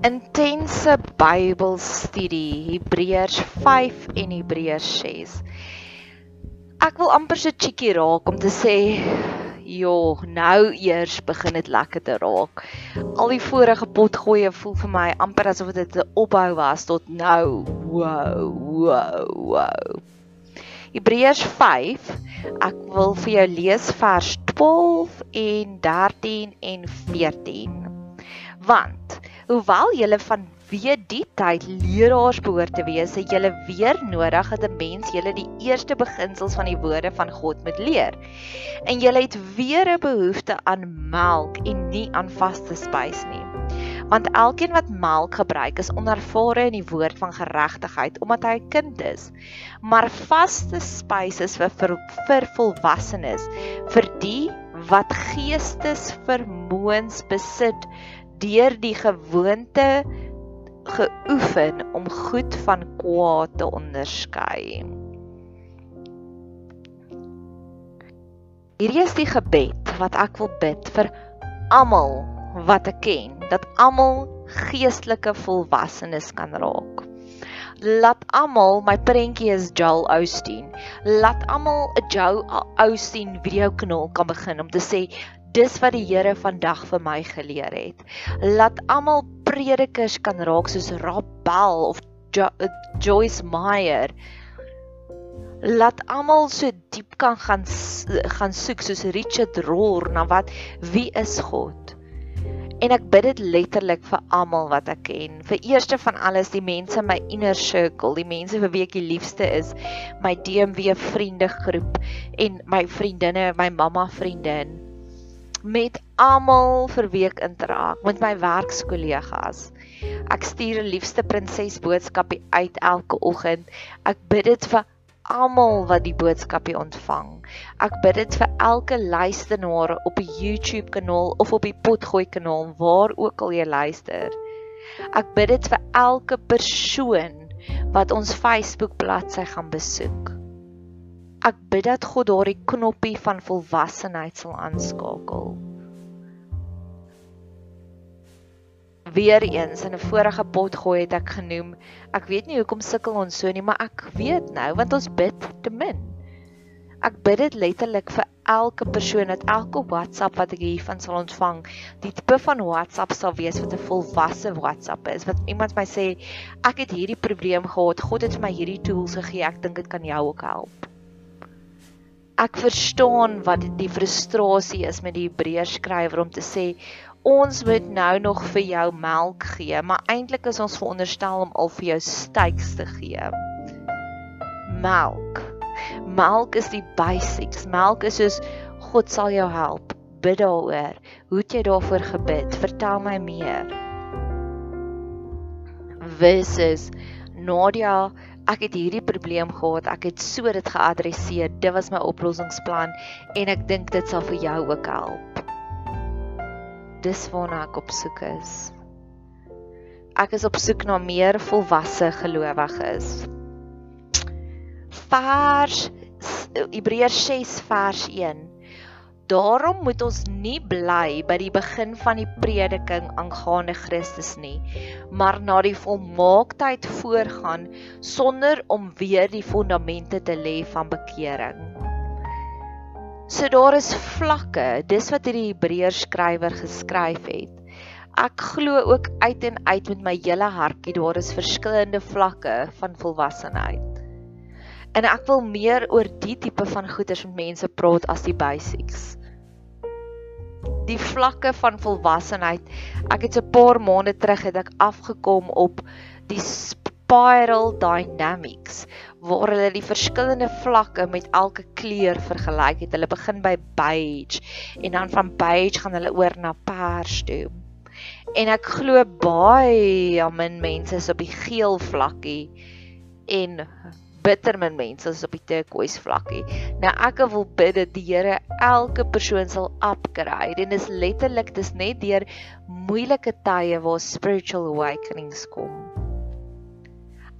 intense Bybelstudie Hebreërs 5 en Hebreërs 6. Ek wil amper so cheeky raak om te sê, "Jo, nou eers begin dit lekker te raak." Al die vorige potgoeie voel vir my amper asof dit 'n opbou was tot nou. Wow, wow, wow. Hebreërs 5. Ek wil vir jou lees vers 12 en 13 en 14. Want Hoewel julle van wie die tyd leraars behoort te wees, het julle weer nodig dat 'n mens julle die eerste beginsels van die woorde van God moet leer. En julle het weer 'n behoefte aan melk en nie aan vaste spys nie. Want elkeen wat melk gebruik is onervare in die woord van geregtigheid omdat hy 'n kind is. Maar vaste spys is vir vir, vir volwassenes, vir die wat geestesvermoëns besit deur die gewoonte geoefen om goed van kwaad te onderskei. Hierdie is die gebed wat ek wil bid vir almal wat ek ken, dat almal geestelike volwassenes kan raak. Laat almal my prentjie is Joel Osteen. Laat almal 'n Joel Osteen video kanaal kan begin om te sê dis wat die Here vandag vir my geleer het. Laat almal predikers kan raak soos Rabel of jo Joyce Meyer. Laat almal so diep kan gaan gaan soek soos Richard Rohr na wat wie is God? En ek bid dit letterlik vir almal wat ek ken. Vir eerste van alles die mense in my inner circle, die mense vir wie ek die liefste is, my DMW vriendegroep en my vriendinne, my mamma vriendin met almal vir week interaak met my werkskollegas. Ek stuur 'n liefste prinses boodskapie uit elke oggend. Ek bid dit vir almal wat die boodskapie ontvang. Ek bid dit vir elke luisteraar op die YouTube kanaal of op die Potgooi kanaal waar ook al jy luister. Ek bid dit vir elke persoon wat ons Facebook bladsy gaan besoek. Ek bid dat God daardie knoppie van volwassenheid sal aanskakel. Weereens in 'n vorige pot gooi het ek genoem. Ek weet nie hoekom sukkel ons so nie, maar ek weet nou want ons bid te min. Ek bid dit letterlik vir elke persoon dat elke WhatsApp wat ek hiervan sal ontvang, die tipe van WhatsApp sal wees wat 'n volwasse WhatsApp is. Wat iemand my sê, ek het hierdie probleem gehad, God het vir my hierdie tools gegee, ek dink dit kan jou ook help ek verstaan wat die frustrasie is met die Hebreërs skrywer om te sê ons moet nou nog vir jou melk gee, maar eintlik is ons veronderstel om al vir jou steaks te gee. Melk. Melk is die basics. Melk is soos God sal jou help. Bid daaroor. Hoe het jy daarvoor gebid? Vertel my meer. Versus Nadia ek het hierdie probleem gehad, ek het so dit geadresseer. Dit was my oplossingsplan en ek dink dit sal vir jou ook help. Dis waarna ek op soek is. Ek is op soek na meer volwasse gelowiges. Vers Hebreërs 6 vers 1 Daarom moet ons nie bly by die begin van die prediking aangaande Christus nie, maar na die volmaaktheid voorgaan sonder om weer die fondamente te lê van bekering. So daar is vlakke, dis wat hierdie Hebreërs skrywer geskryf het. Ek glo ook uit en uit met my hele hartjie daar is verskillende vlakke van volwassenheid. En ek wil meer oor die tipe van goeders met mense praat as die basics die vlakke van volwassenheid. Ek het so 'n paar maande terug het ek afgekom op die spiral dynamics waar hulle die verskillende vlakke met elke kleur vergelyk het. Hulle begin by beige en dan van beige gaan hulle oor na pers toe. En ek glo baie min mense is op die geel vlakkie en bitter min mense is op die turquoise vlakkie. Nou ek wil bid dat die Here elke persoon sal upgrade en dis letterlik dis net deur moeilike tye waar spiritual awakenings kom.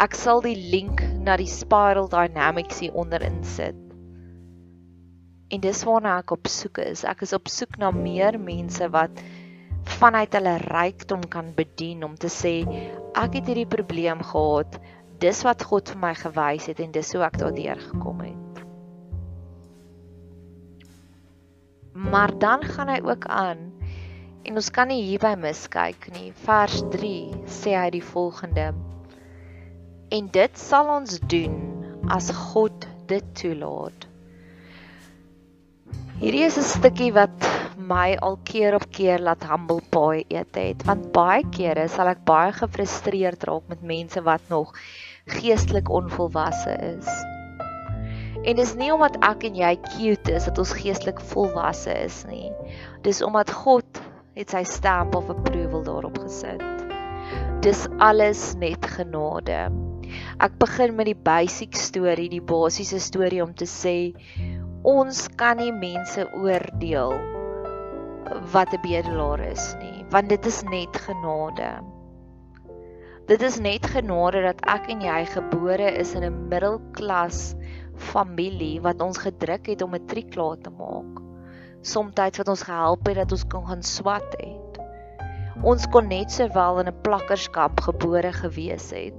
Ek sal die link na die spiral dynamics hier onder insit. En dis waarna ek op soek is. Ek is op soek na meer mense wat vanuit hulle rykdom kan bedien om te sê ek het hierdie probleem gehad. Dis wat God vir my gewys het en dis hoe ek daardeur gekom het. Maar dan gaan hy ook aan en ons kan nie hierby miskyk nie. Vers 3 sê hy die volgende: En dit sal ons doen as God dit toelaat. Hierdie is 'n stukkie wat my al keer op keer laat humble pie eet het want baie kere sal ek baie gefrustreerd raak met mense wat nog geestelik onvolwasse is. En dis nie omdat ek en jy cute is dat ons geestelik volwasse is nie. Dis omdat God het sy stamp of approval daarop gesit. Dis alles net genade. Ek begin met die basic storie, die basiese storie om te sê ons kan nie mense oordeel wat 'n bedelaar is nie, want dit is net genade. Dit is net genade dat ek en jy gebore is in 'n middelklas familie wat ons gedruk het om 'n matriek klaar te maak. Somstyds wat ons gehelp het dat ons kon gaan swat het. Ons kon net sowel in 'n plakkerskamp gebore gewees het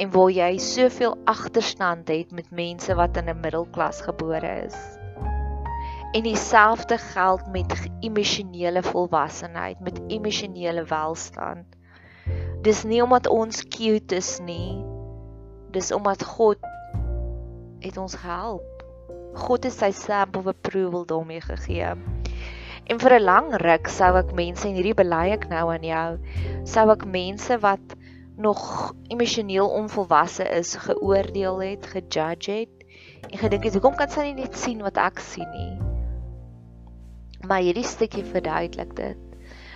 en waar jy soveel agterstand het met mense wat in 'n middelklas gebore is. En dieselfde geld met emosionele volwassenheid, met emosionele welstand. Dis nie omdat ons cute is nie. Dis omdat God het ons gehelp. God het sy stamp of approval daarmee gegee. En vir 'n lang ruk sou ek mense en hierdie bely ek nou aan jou, sou ek mense wat nog emosioneel onvolwasse is, geoordeel het, gejudge het en gedink het hoekom kan sy nie net sien wat ek sien nie? Maar hierdie stukkie verduidelik dit.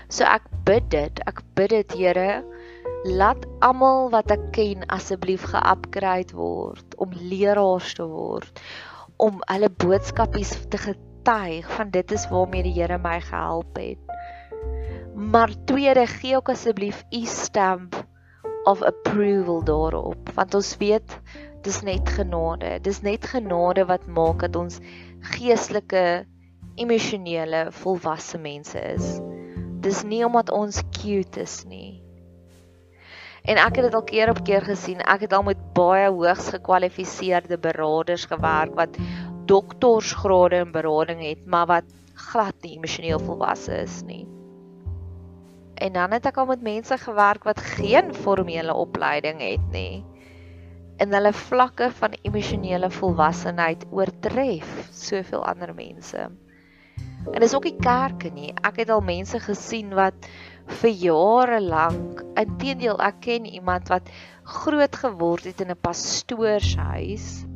So ek bid dit, ek bid dit Here, laat almal wat ek ken asseblief geupgrade word om leraars te word, om hulle boodskapies te getuig van dit is waarmee die Here my gehelp het. Maar tweede, gee ook asseblief u stamp of approval daarop, want ons weet dis net genade. Dis net genade wat maak dat ons geestelike emosionele volwasse mense is. Dis nie omdat ons cute is nie. En ek het dit al keer op keer gesien. Ek het al met baie hoogs gekwalifiseerde beraders gewerk wat doktorsgrade in berading het, maar wat glad nie emosioneel volwasse is nie. En dan het ek al met mense gewerk wat geen formele opleiding het nie. En hulle vlakke van emosionele volwassenheid oortref soveel ander mense. En dis ook nie kerke nie. Ek het al mense gesien wat vir jare lank, inteendeel ek ken iemand wat groot geword het in 'n pastoorshuis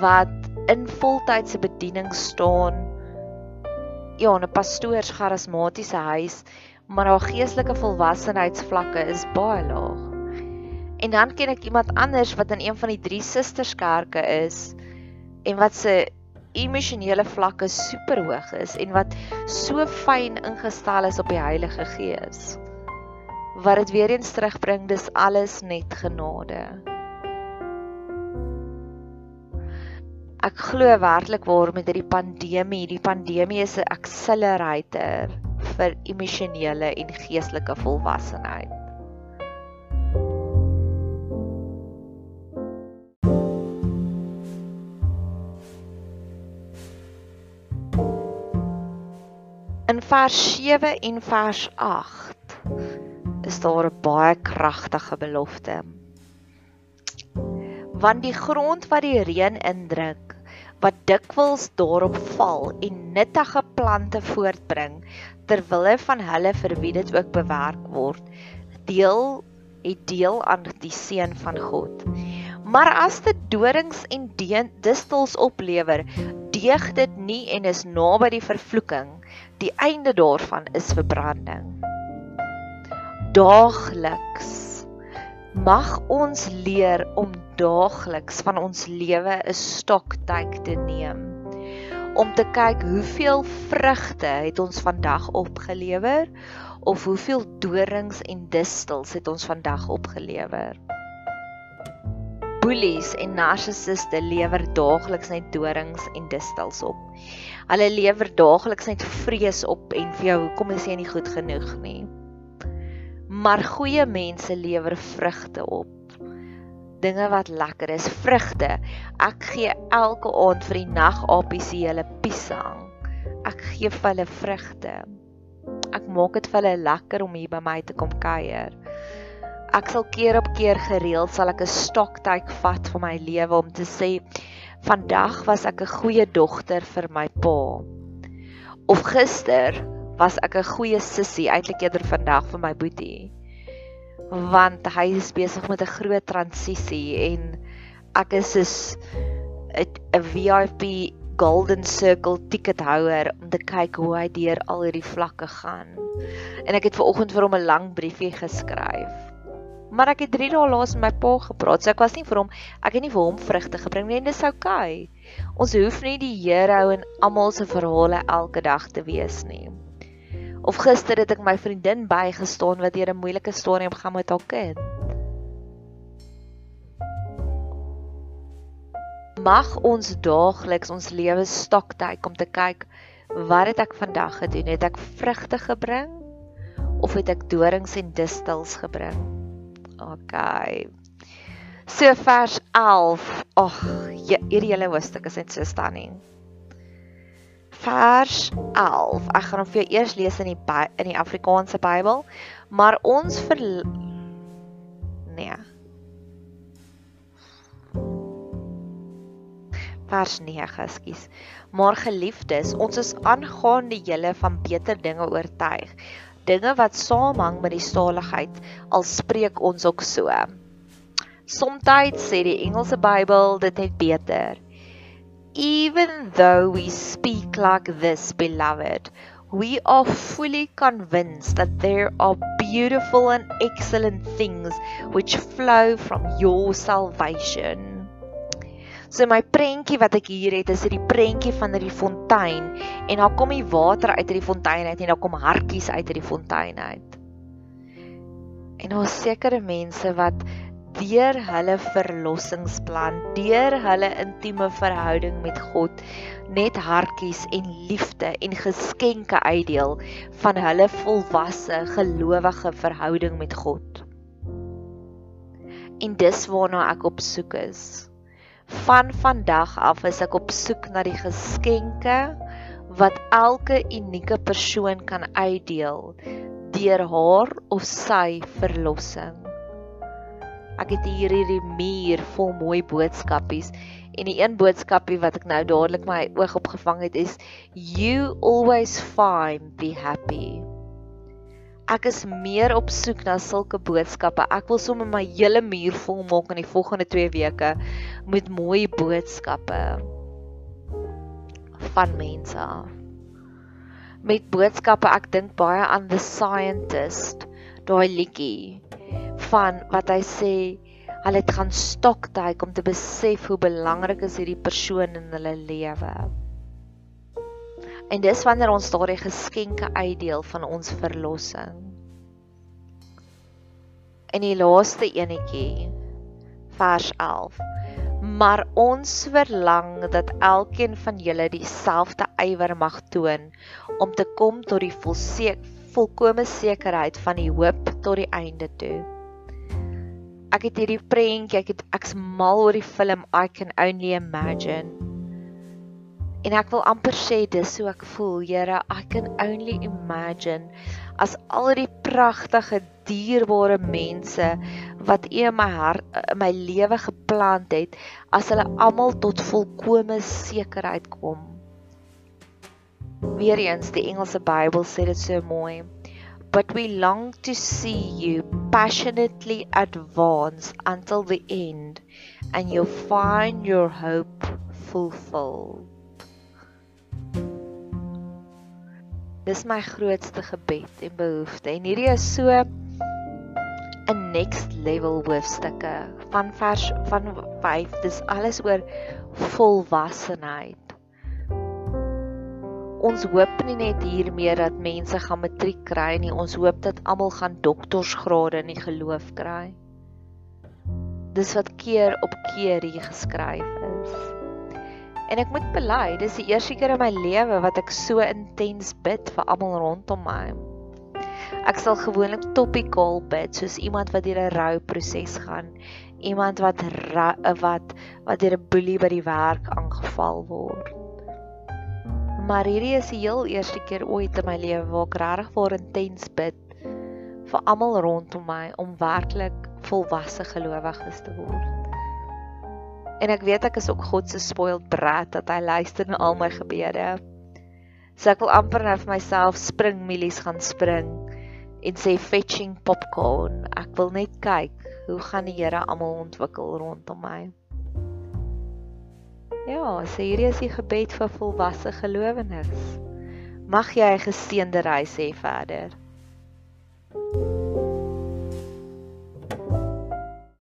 wat in voltydse bediening staan. Ja, 'n pastoors charismatiese huis, maar haar geestelike volwassenheidsvlakke is baie laag. En dan ken ek iemand anders wat in een van die drie susterskerke is en wat se emosionele vlakke super hoog is en wat so fyn ingestel is op die Heilige Gees. Wat dit weer eens terugbring, dis alles net genade. Ek glo werklik waar met hierdie pandemie, die pandemie is 'n accelerator vir emosionele en geestelike volwassenheid. In vers 7 en vers 8 is daar 'n baie kragtige belofte. Want die grond wat die reën indruk, wat dikwels daarop val en nuttige plante voortbring ter wille van hulle vir wie dit ook bewerk word, deel het deel aan die seën van God. Maar as dit dorings en distels oplewer, deeg dit nie en is naby die vervloeking Die einde daarvan is verbranding. Daagliks mag ons leer om daagliks van ons lewe 'n stoktyd te neem om te kyk hoeveel vrugte het ons vandag opgelewer of hoeveel dorings en distels het ons vandag opgelewer. Boelies en narcissiste lewer daagliks net dorings en distels op. Hulle lewer daagliks net vrees op en vir jou hoekom is jy nie goed genoeg nie. Maar goeie mense lewer vrugte op. Dinge wat lekker is, vrugte. Ek gee elke aand vir die nagapies hele piesang. Ek gee vir hulle vrugte. Ek maak dit vir hulle lekker om hier by my te kom kuier. Ek sal keer op keer gereeld sal ek 'n stoktyk vat vir my lewe om te sê vandag was ek 'n goeie dogter vir my pa. Of gister was ek 'n goeie sussie, eintlik eerder vandag vir my boetie. Want hy is besig met 'n groot transisie en ek is is 'n VIP Golden Circle tickethouer om te kyk hoe hy deur al hierdie vlakke gaan. En ek het ver oggend vir hom 'n lang briefie geskryf maar ek het 3 dae laas met my pa gepraat. So ek was nie vir hom, ek het nie vir hom vrugte gebring nie en dis oukei. Okay. Ons hoef nie die hero en almal se verhale elke dag te wees nie. Of gister het ek my vriendin bygestaan wat deur 'n moeilike stadium gaan met haar kind. Mag ons daagliks ons lewe stoktyk om te kyk wat het ek vandag gedoen? Het ek vrugte gebring of het ek dorings en distels gebring? Okay. So vers 11. Ag, hierdie hele hoofstuk is net so stunning. Vers 11. Ek gaan hom vir jou eers lees in die in die Afrikaanse Bybel, maar ons ver nee. Vers 9, ekskuus. Maar geliefdes, ons is aangaande julle van beter dinge oortuig dinge wat saamhang met die saligheid al spreek ons ook so. Somstyds sê die Engelse Bybel dit net beter. Even though we speak like this, beloved, we are fully convinced that there are beautiful and excellent things which flow from your salvation. So my prentjie wat ek hier het is hierdie prentjie van hierdie fontein en daar kom die water uit hierdie fontein uit en daar kom hartjies uit hierdie fontein uit. En daar is sekere mense wat deur hulle verlossingsplan, deur hulle intieme verhouding met God net hartjies en liefde en geskenke uitdeel van hulle volwasse gelowige verhouding met God. En dis waarna ek op soek is. Van vandag af is ek op soek na die geskenke wat elke unieke persoon kan uitdeel deur haar of sy verlossing. Ek het hier hierdie muur vol mooi boodskapies en die een boodskapie wat ek nou dadelik my oog opgevang het is you always find be happy. Ek is meer op soek na sulke boodskappe. Ek wil sommer my hele muur vol maak in die volgende 2 weke met mooi boodskappe van mense. Met boodskappe, ek dink baie aan the scientist, daai liedjie van wat hy sê hulle gaan stoktyk om te besef hoe belangrik is hierdie persoon in hulle lewe. En dis wanneer ons daardie geskenke uitdeel van ons verlossing. In die laaste enetjie vers 11. Maar ons verlang dat elkeen van julle dieselfde ywer mag toon om te kom tot die volseek volkomme sekerheid van die hoop tot die einde toe. Ek het hierdie prentjie, ek het ek's mal oor die film I can only imagine. En ek wil amper sê dis hoe ek voel, Here, I can only imagine as al die pragtige dierbare mense wat U in my hart in my lewe geplant het, as hulle almal tot volkomme sekerheid kom. Weereens die Engelse Bybel sê dit so mooi. But we long to see you passionately advance until the end and you'll find your hope fulfilled. Dis my grootste gebed en behoefte. En hierdie is so 'n next level hoofstukke van vers van 5. Dis alles oor volwassenheid. Ons hoop nie net hiermee dat mense gaan matriek kry nie. Ons hoop dat almal gaan doktorsgrade in die geloof kry. Dis wat keer op keer hier geskryf is. En ek moet bely, dis die eerste keer in my lewe wat ek so intens bid vir almal rondom my. Ek sal gewoonlik topical bid soos iemand wat deur 'n rouproses gaan, iemand wat wat wat deur 'n boelie by die werk aangeval word. Maar hierdie is die heel eerste keer ooit in my lewe waar ek regtig vir intens bid vir almal rondom my om werklik volwasse gelowiges te word. En ek weet ek is ook God se spoiled brat dat hy luister na al my gebede. So ek wil amper nou vir myself spring milies gaan spring en sê fetching popcorn. Ek wil net kyk hoe gaan die Here almal ontwikkel rondom my. Ja, so hierdie is die gebed vir volwasse gelowiges. Mag jy 'n geseënde reis hê verder.